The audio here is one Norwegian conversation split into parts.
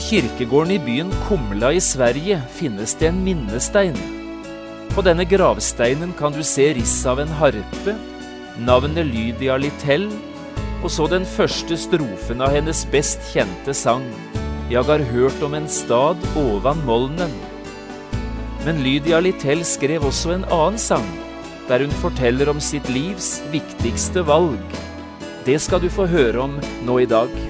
På kirkegården i byen Kumla i Sverige finnes det en minnestein. På denne gravsteinen kan du se riss av en harpe, navnet Lydia Littell, og så den første strofen av hennes best kjente sang, Jeg har hørt om en stad ovan molnen. Men Lydia Littell skrev også en annen sang, der hun forteller om sitt livs viktigste valg. Det skal du få høre om nå i dag.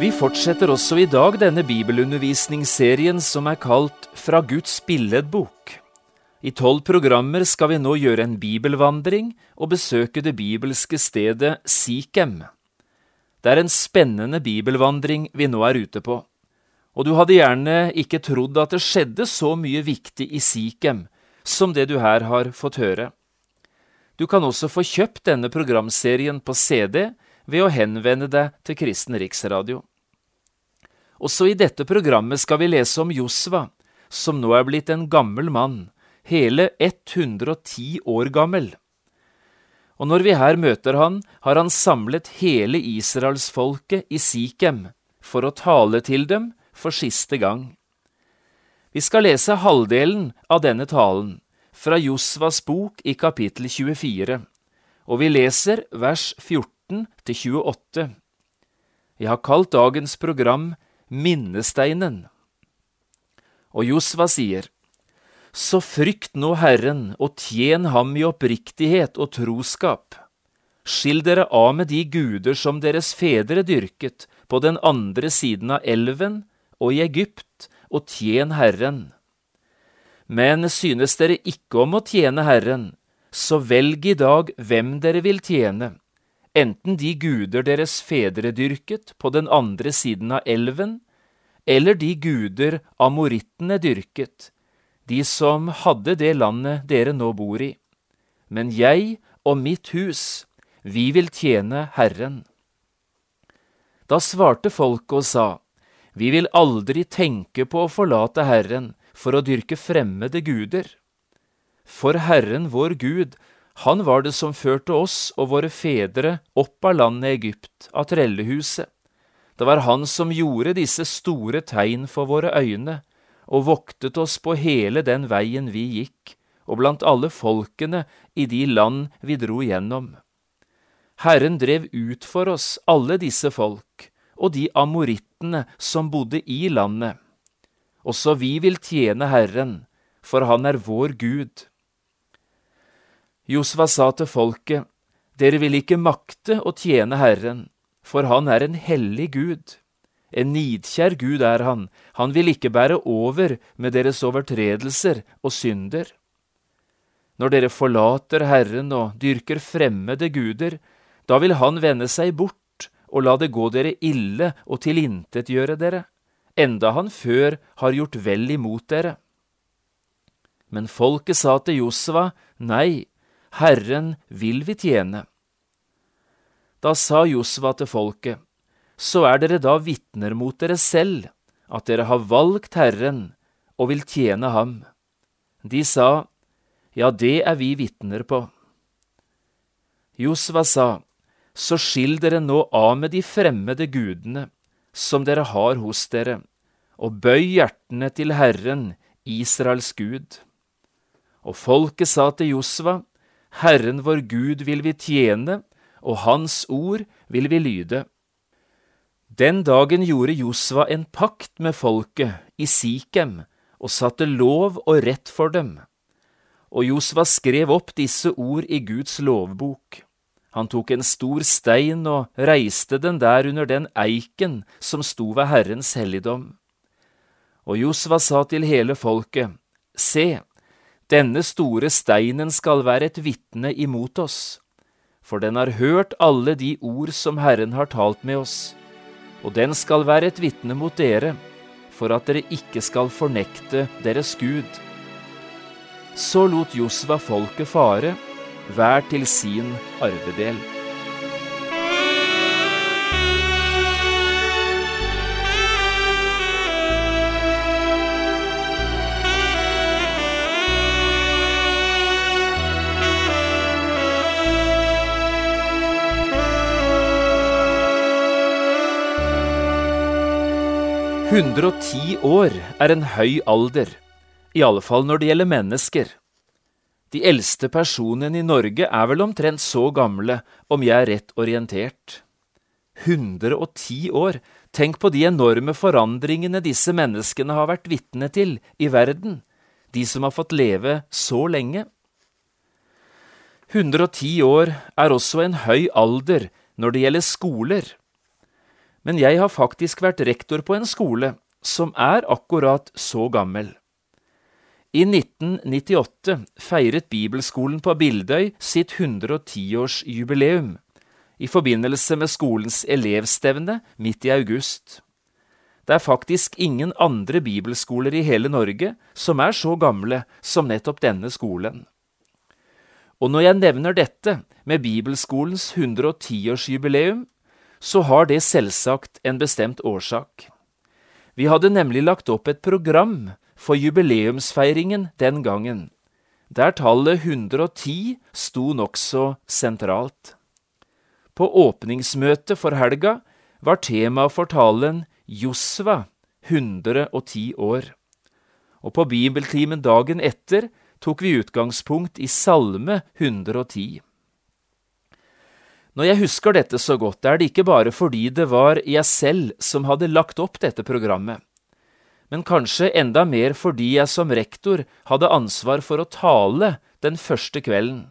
Vi fortsetter også i dag denne bibelundervisningsserien som er kalt Fra Guds billedbok. I tolv programmer skal vi nå gjøre en bibelvandring og besøke det bibelske stedet Sikhem. Det er en spennende bibelvandring vi nå er ute på, og du hadde gjerne ikke trodd at det skjedde så mye viktig i Sikhem som det du her har fått høre. Du kan også få kjøpt denne programserien på CD ved å henvende deg til Kristen Riksradio. Også i dette programmet skal vi lese om Josva, som nå er blitt en gammel mann, hele 110 år gammel. Og når vi her møter han, har han samlet hele israelsfolket i Sikhem for å tale til dem for siste gang. Vi skal lese halvdelen av denne talen, fra Josvas bok i kapittel 24, og vi leser vers 14 til 28. Jeg har kalt dagens program Minnesteinen. Og Josva sier, Så frykt nå Herren og tjen ham i oppriktighet og troskap. Skill dere av med de guder som deres fedre dyrket på den andre siden av elven og i Egypt, og tjen Herren. Men synes dere ikke om å tjene Herren, så velg i dag hvem dere vil tjene enten de guder deres fedre dyrket på den andre siden av elven, eller de guder amorittene dyrket, de som hadde det landet dere nå bor i. Men jeg og mitt hus, vi vil tjene Herren. Da svarte folket og sa, Vi vil aldri tenke på å forlate Herren for å dyrke fremmede guder. For Herren vår Gud han var det som førte oss og våre fedre opp av landet Egypt, av trellehuset. Det var han som gjorde disse store tegn for våre øyne, og voktet oss på hele den veien vi gikk, og blant alle folkene i de land vi dro gjennom. Herren drev ut for oss alle disse folk, og de amorittene som bodde i landet. Også vi vil tjene Herren, for han er vår Gud. Josva sa til folket, Dere vil ikke makte å tjene Herren, for han er en hellig Gud. En nidkjær Gud er han, han vil ikke bære over med deres overtredelser og synder. Når dere forlater Herren og dyrker fremmede guder, da vil han vende seg bort og la det gå dere ille og tilintetgjøre dere, enda han før har gjort vel imot dere. Men folket sa til Josva, nei, Herren vil vi tjene. Da sa Josva til folket, så er dere da vitner mot dere selv, at dere har valgt Herren og vil tjene ham. De sa, ja, det er vi vitner på. Josva sa, så skill dere nå av med de fremmede gudene som dere har hos dere, og bøy hjertene til Herren, Israels Gud. Og folket sa til Josva, Herren vår Gud vil vi tjene, og Hans ord vil vi lyde. Den dagen gjorde Josva en pakt med folket i Sikhem og satte lov og rett for dem. Og Josva skrev opp disse ord i Guds lovbok. Han tok en stor stein og reiste den der under den eiken som sto ved Herrens helligdom. Og Josva sa til hele folket, Se, denne store steinen skal være et vitne imot oss, for den har hørt alle de ord som Herren har talt med oss, og den skal være et vitne mot dere, for at dere ikke skal fornekte deres Gud. Så lot Josva folket fare, hver til sin arvedel. «110 år er en høy alder, i alle fall når det gjelder mennesker. De eldste personene i Norge er vel omtrent så gamle, om jeg er rett orientert. 110 år! Tenk på de enorme forandringene disse menneskene har vært vitne til i verden, de som har fått leve så lenge. 110 år er også en høy alder når det gjelder skoler. Men jeg har faktisk vært rektor på en skole som er akkurat så gammel. I 1998 feiret Bibelskolen på Bildøy sitt 110-årsjubileum i forbindelse med skolens elevstevne midt i august. Det er faktisk ingen andre bibelskoler i hele Norge som er så gamle som nettopp denne skolen. Og når jeg nevner dette med Bibelskolens 110-årsjubileum, så har det selvsagt en bestemt årsak. Vi hadde nemlig lagt opp et program for jubileumsfeiringen den gangen, der tallet 110 sto nokså sentralt. På åpningsmøtet for helga var temaet for talen Josva 110 år, og på bibeltimen dagen etter tok vi utgangspunkt i Salme 110. Når jeg husker dette så godt, er det ikke bare fordi det var jeg selv som hadde lagt opp dette programmet men kanskje enda mer fordi jeg som rektor hadde ansvar for å tale den første kvelden,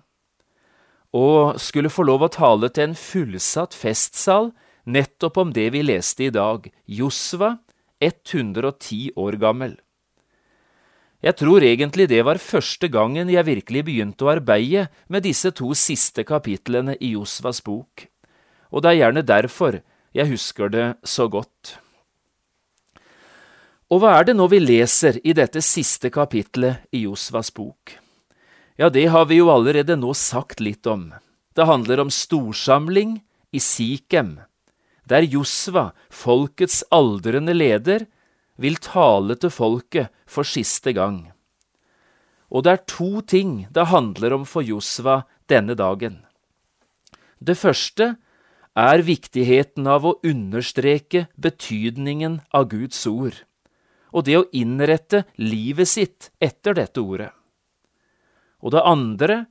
og skulle få lov å tale til en fullsatt festsal nettopp om det vi leste i dag, Josva, 110 år gammel. Jeg tror egentlig det var første gangen jeg virkelig begynte å arbeide med disse to siste kapitlene i Josvas bok, og det er gjerne derfor jeg husker det så godt. Og hva er det nå vi leser i dette siste kapitlet i Josvas bok? Ja, det har vi jo allerede nå sagt litt om. Det handler om storsamling i Sikhem, der Josva, folkets aldrende leder, vil tale til folket for siste gang. Og det er to ting det handler om for Josva denne dagen. Det første er viktigheten av å understreke betydningen av Guds ord og det å innrette livet sitt etter dette ordet. Og det andre,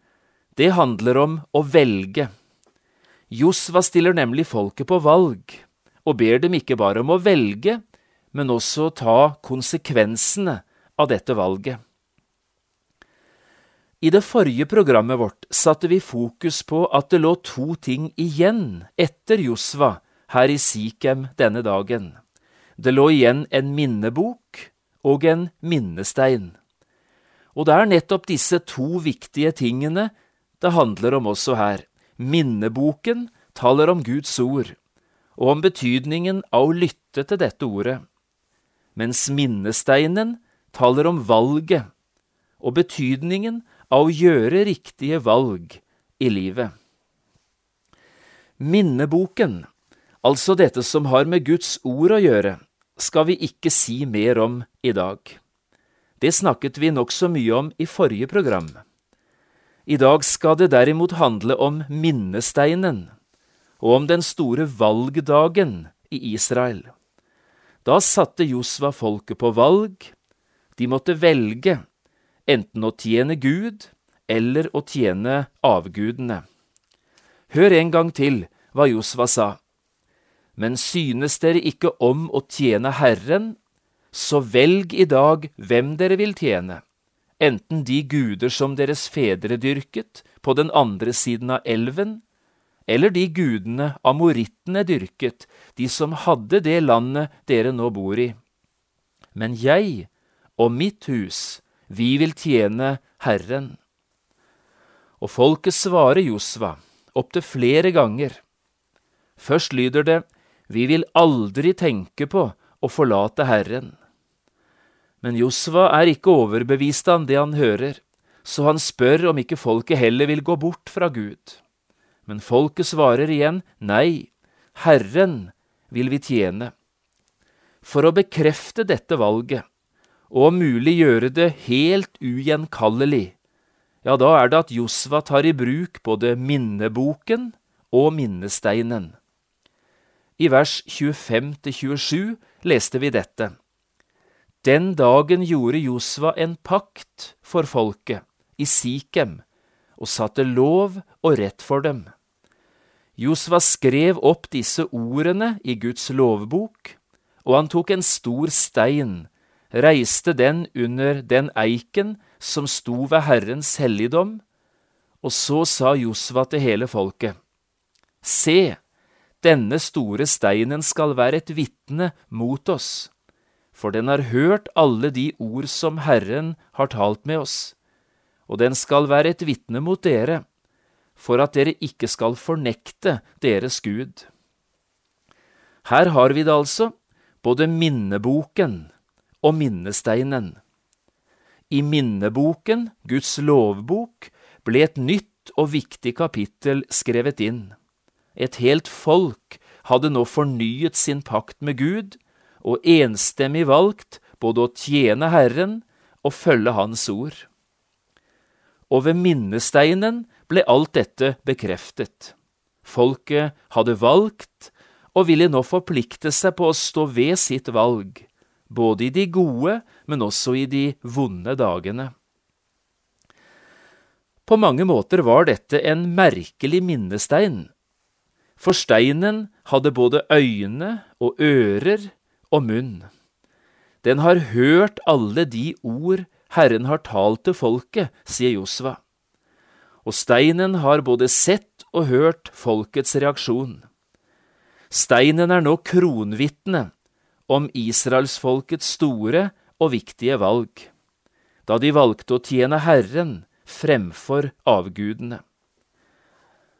det handler om å velge. Josva stiller nemlig folket på valg, og ber dem ikke bare om å velge, men også ta konsekvensene av dette valget. I det forrige programmet vårt satte vi fokus på at det lå to ting igjen etter Josva her i Sikhem denne dagen. Det lå igjen en minnebok og en minnestein. Og det er nettopp disse to viktige tingene det handler om også her. Minneboken taler om Guds ord, og om betydningen av å lytte til dette ordet, mens minnesteinen taler om valget og betydningen av å gjøre riktige valg i livet. Minneboken, altså dette som har med Guds ord å gjøre, skal vi ikke si mer om i dag. Det snakket vi nokså mye om i forrige program. I dag skal det derimot handle om minnesteinen og om den store valgdagen i Israel. Da satte Josva folket på valg. De måtte velge enten å tjene Gud eller å tjene avgudene. Hør en gang til hva Josva sa. Men synes dere ikke om å tjene Herren, så velg i dag hvem dere vil tjene, enten de guder som deres fedre dyrket på den andre siden av elven, eller de gudene amorittene dyrket, de som hadde det landet dere nå bor i. Men jeg og mitt hus, vi vil tjene Herren. Og folket svarer Josva, opptil flere ganger. Først lyder det, Vi vil aldri tenke på å forlate Herren. Men Josva er ikke overbevist av det han hører, så han spør om ikke folket heller vil gå bort fra Gud. Men folket svarer igjen, Nei, Herren vil vi tjene. For å bekrefte dette valget, og om mulig gjøre det helt ugjenkallelig, ja, da er det at Josva tar i bruk både minneboken og minnesteinen. I vers 25–27 leste vi dette. Den dagen gjorde Josva en pakt for folket i Sikhem og satte lov og rett for dem. Josva skrev opp disse ordene i Guds lovbok, og han tok en stor stein, reiste den under den eiken som sto ved Herrens helligdom, og så sa Josva til hele folket, Se, denne store steinen skal være et vitne mot oss, for den har hørt alle de ord som Herren har talt med oss, og den skal være et vitne mot dere, for at dere ikke skal fornekte deres Gud. Her har vi det altså, både minneboken og minnesteinen. I minneboken, Guds lovbok, ble et nytt og viktig kapittel skrevet inn. Et helt folk hadde nå fornyet sin pakt med Gud og enstemmig valgt både å tjene Herren og følge Hans ord. Og ved minnesteinen ble alt dette bekreftet. Folket hadde valgt og ville nå forplikte seg på å stå ved sitt valg både i de gode, men også i de vonde dagene. På mange måter var dette en merkelig minnestein, for steinen hadde både øyne og ører og munn. Den har hørt alle de ord Herren har talt til folket, sier Josva. Og steinen har både sett og hørt folkets reaksjon. Steinen er nå kronvitne om israelsfolkets store og viktige valg, da de valgte å tjene Herren fremfor avgudene.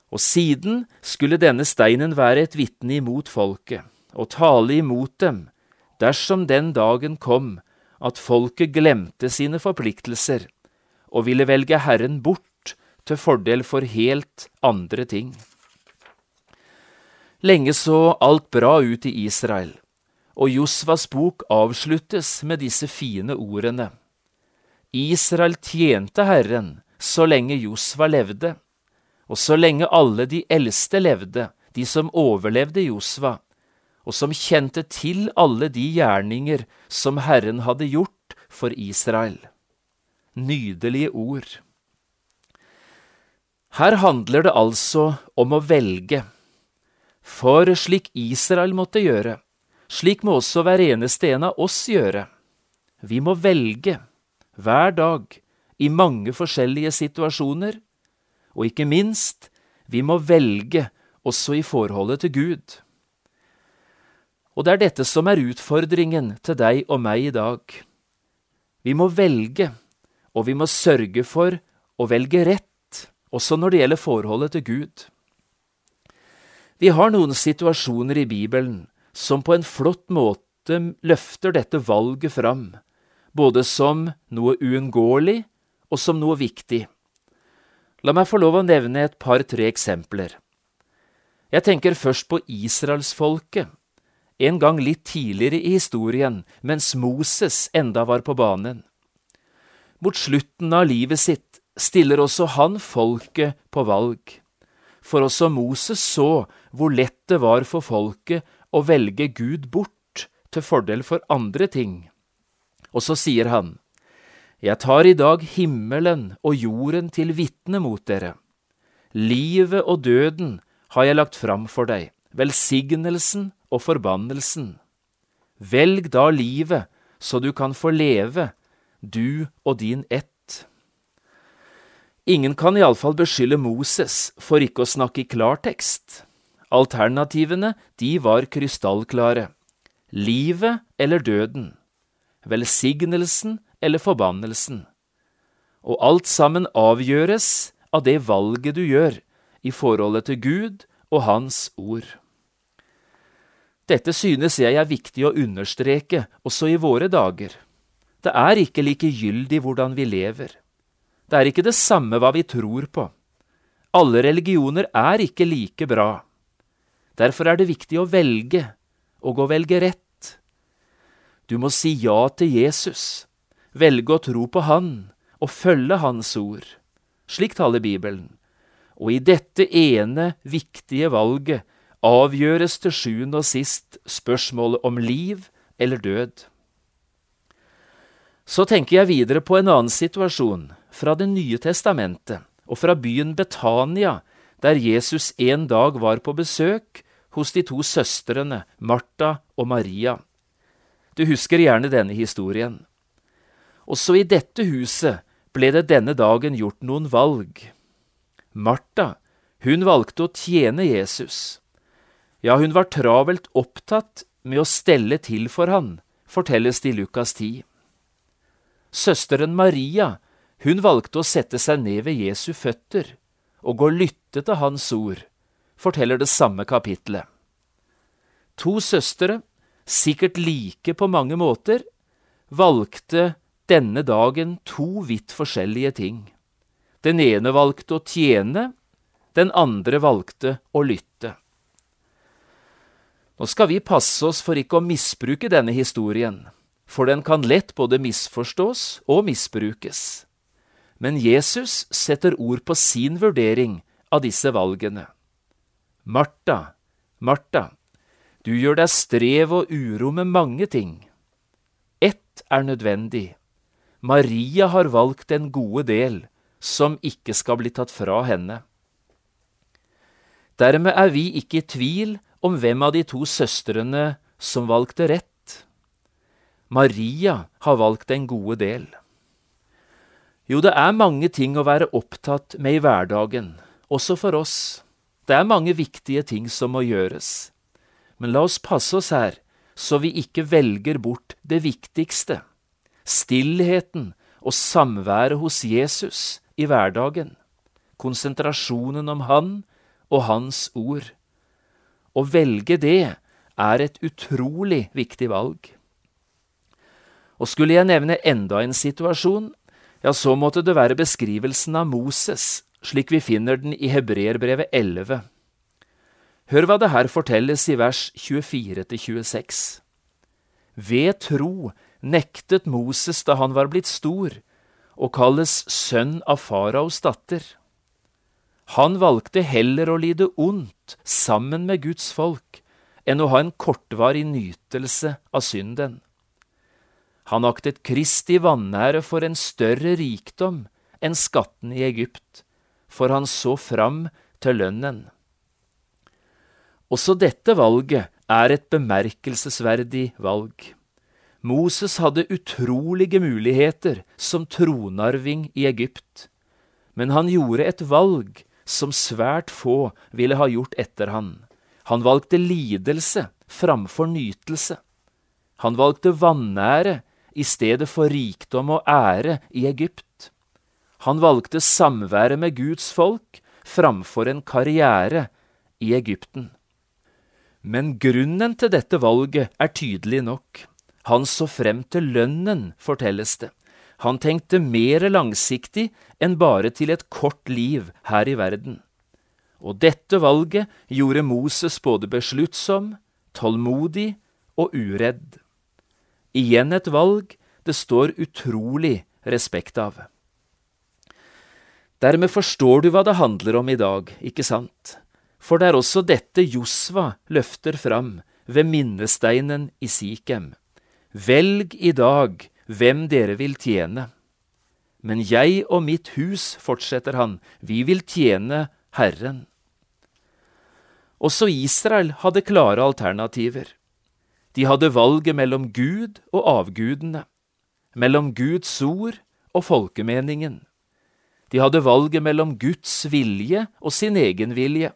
Og siden skulle denne steinen være et vitne imot folket og tale imot dem dersom den dagen kom at folket glemte sine forpliktelser og ville velge Herren bort til fordel for helt andre ting. Lenge så alt bra ut i Israel og Josvas bok avsluttes med disse fine ordene. Israel tjente Herren så lenge Josva levde, og så lenge alle de eldste levde, de som overlevde Josva, og som kjente til alle de gjerninger som Herren hadde gjort for Israel. Nydelige ord. Her handler det altså om å velge, for slik Israel måtte gjøre, slik må også hver eneste en av oss gjøre. Vi må velge, hver dag, i mange forskjellige situasjoner, og ikke minst, vi må velge også i forholdet til Gud. Og det er dette som er utfordringen til deg og meg i dag. Vi må velge, og vi må sørge for å velge rett, også når det gjelder forholdet til Gud. Vi har noen situasjoner i Bibelen som på en flott måte løfter dette valget fram, både som noe uunngåelig og som noe viktig. La meg få lov å nevne et par–tre eksempler. Jeg tenker først på israelsfolket, en gang litt tidligere i historien, mens Moses enda var på banen. Mot slutten av livet sitt stiller også han folket på valg, for også Moses så hvor lett det var for folket å velge Gud bort til fordel for andre ting. Og så sier han, Jeg tar i dag himmelen og jorden til vitne mot dere. Livet og døden har jeg lagt fram for deg, velsignelsen og forbannelsen. Velg da livet, så du kan få leve, du og din ett. Ingen kan iallfall beskylde Moses for ikke å snakke i klartekst. Alternativene, de var krystallklare. Livet eller døden. Velsignelsen eller forbannelsen. Og alt sammen avgjøres av det valget du gjør i forholdet til Gud og Hans ord. Dette synes jeg er viktig å understreke også i våre dager. Det er ikke likegyldig hvordan vi lever. Det er ikke det samme hva vi tror på. Alle religioner er ikke like bra. Derfor er det viktig å velge, og å velge rett. Du må si ja til Jesus, velge å tro på Han og følge Hans ord. Slik taler Bibelen. Og i dette ene, viktige valget avgjøres til sjuende og sist spørsmålet om liv eller død. Så tenker jeg videre på en annen situasjon, fra Det nye testamentet og fra byen Betania, der Jesus en dag var på besøk hos de to søstrene Martha og Maria. Du husker gjerne denne historien. Også i dette huset ble det denne dagen gjort noen valg. Martha, hun valgte å tjene Jesus. Ja, hun var travelt opptatt med å stelle til for han, fortelles det i Lukas 10. Søsteren Maria hun valgte å sette seg ned ved Jesu føtter og og lytte til hans ord, forteller det samme kapitlet. To søstre, sikkert like på mange måter, valgte denne dagen to vidt forskjellige ting. Den ene valgte å tjene, den andre valgte å lytte. Nå skal vi passe oss for ikke å misbruke denne historien, for den kan lett både misforstås og misbrukes. Men Jesus setter ord på sin vurdering av disse valgene. Martha, Martha, du gjør deg strev og uro med mange ting. Ett er nødvendig. Maria har valgt den gode del, som ikke skal bli tatt fra henne. Dermed er vi ikke i tvil om hvem av de to søstrene som valgte rett. Maria har valgt den gode del. Jo, det er mange ting å være opptatt med i hverdagen, også for oss. Det er mange viktige ting som må gjøres. Men la oss passe oss her, så vi ikke velger bort det viktigste, stillheten og samværet hos Jesus i hverdagen, konsentrasjonen om Han og Hans ord. Å velge det er et utrolig viktig valg. Og skulle jeg nevne enda en situasjon, ja, så måtte det være beskrivelsen av Moses, slik vi finner den i Hebreerbrevet 11. Hør hva det her fortelles i vers 24–26. Ved tro nektet Moses da han var blitt stor, og kalles sønn av faraos datter. Han valgte heller å lide ondt sammen med Guds folk enn å ha en kortvarig nytelse av synden. Han aktet Kristi vanære for en større rikdom enn skatten i Egypt, for han så fram til lønnen. Også dette valget er et bemerkelsesverdig valg. Moses hadde utrolige muligheter som tronarving i Egypt, men han gjorde et valg som svært få ville ha gjort etter han. Han valgte lidelse framfor nytelse. Han valgte vanære i stedet for rikdom og ære i Egypt. Han valgte samværet med Guds folk framfor en karriere i Egypten. Men grunnen til dette valget er tydelig nok. Han så frem til lønnen, fortelles det. Han tenkte mer langsiktig enn bare til et kort liv her i verden. Og dette valget gjorde Moses både besluttsom, tålmodig og uredd. Igjen et valg det står utrolig respekt av. Dermed forstår du hva det handler om i dag, ikke sant? For det er også dette Josva løfter fram ved minnesteinen i Sikhem. Velg i dag hvem dere vil tjene. Men jeg og mitt hus, fortsetter han, vi vil tjene Herren. Også Israel hadde klare alternativer. De hadde valget mellom Gud og avgudene, mellom Guds ord og folkemeningen. De hadde valget mellom Guds vilje og sin egen vilje,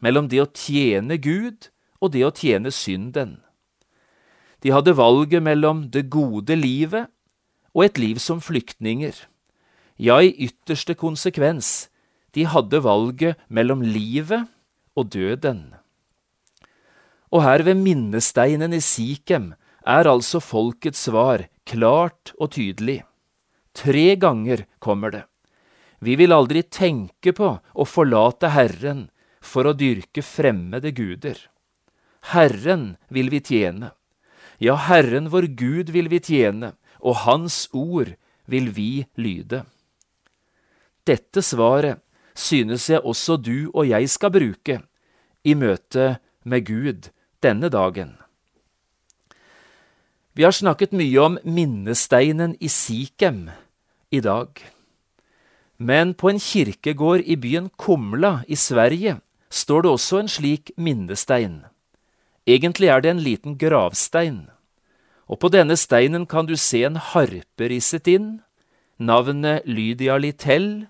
mellom det å tjene Gud og det å tjene synden. De hadde valget mellom det gode livet og et liv som flyktninger. Ja, i ytterste konsekvens, de hadde valget mellom livet og døden. Og her ved minnesteinen i Sikhem er altså folkets svar klart og tydelig. Tre ganger kommer det. Vi vil aldri tenke på å forlate Herren for å dyrke fremmede guder. Herren vil vi tjene. Ja, Herren vår Gud vil vi tjene, og Hans ord vil vi lyde. Dette svaret synes jeg også du og jeg skal bruke i møte med Gud denne dagen. Vi har snakket mye om minnesteinen i Sikhem i dag. Men på en kirkegård i byen Kumla i Sverige står det også en slik minnestein. Egentlig er det en liten gravstein, og på denne steinen kan du se en harpe risset inn, navnet Lydia Littell,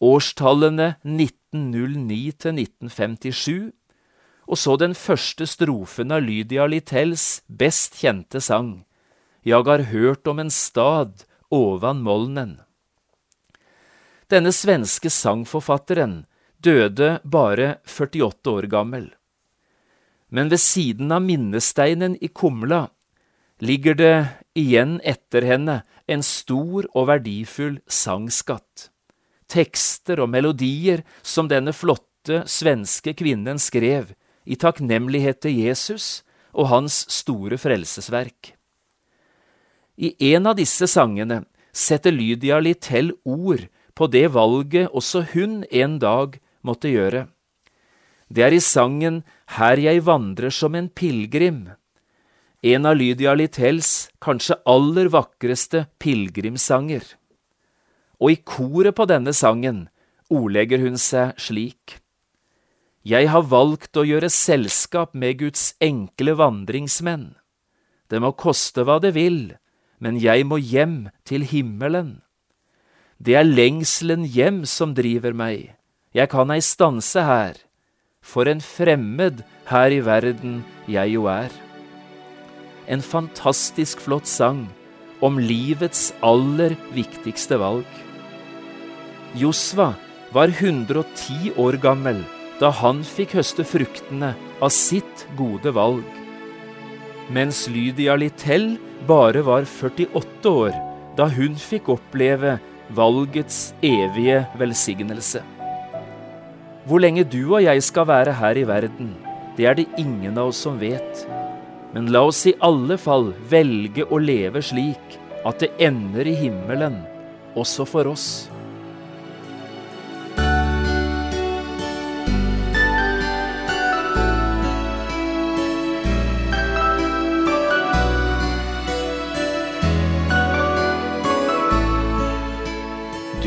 årstallene 1909 til 1957, og så den første strofen av Lydia Littells best kjente sang, Jeg har hørt om en stad ovan molnen. Denne svenske sangforfatteren døde bare 48 år gammel. Men ved siden av minnesteinen i Kumla ligger det igjen etter henne en stor og verdifull sangskatt. Tekster og melodier som denne flotte svenske kvinnen skrev i takknemlighet til Jesus og hans store frelsesverk. I en av disse sangene setter Lydia Littell ord på det valget også hun en dag måtte gjøre. Det er i sangen Her jeg vandrer som en pilegrim, en av Lydia Littells kanskje aller vakreste pilegrimssanger. Og i koret på denne sangen ordlegger hun seg slik. Jeg har valgt å gjøre selskap med Guds enkle vandringsmenn. Det må koste hva det vil, men jeg må hjem til himmelen. Det er lengselen hjem som driver meg, jeg kan ei stanse her, for en fremmed her i verden jeg jo er. En fantastisk flott sang om livets aller viktigste valg. Josva var 110 år gammel da han fikk høste fruktene av sitt gode valg, mens Lydia Littell bare var 48 år da hun fikk oppleve valgets evige velsignelse. Hvor lenge du og jeg skal være her i verden, det er det ingen av oss som vet. Men la oss i alle fall velge å leve slik at det ender i himmelen, også for oss.